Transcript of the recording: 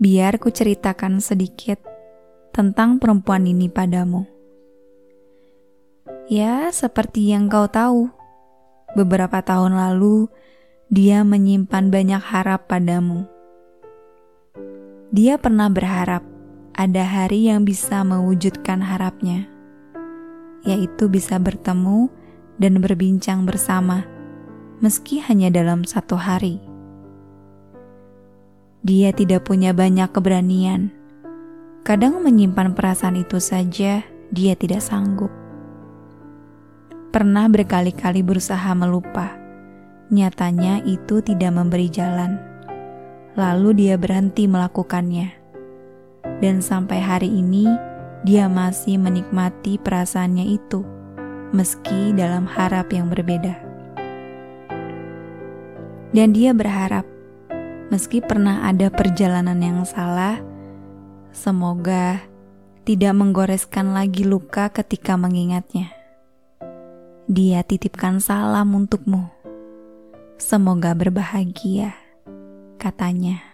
biar ku ceritakan sedikit tentang perempuan ini padamu. Ya, seperti yang kau tahu, beberapa tahun lalu dia menyimpan banyak harap padamu. Dia pernah berharap ada hari yang bisa mewujudkan harapnya, yaitu bisa bertemu dan berbincang bersama, meski hanya dalam satu hari. Dia tidak punya banyak keberanian. Kadang menyimpan perasaan itu saja, dia tidak sanggup. Pernah berkali-kali berusaha melupa. Nyatanya itu tidak memberi jalan. Lalu dia berhenti melakukannya. Dan sampai hari ini, dia masih menikmati perasaannya itu, meski dalam harap yang berbeda. Dan dia berharap meski pernah ada perjalanan yang salah, semoga tidak menggoreskan lagi luka ketika mengingatnya. Dia titipkan salam untukmu. Semoga berbahagia, katanya.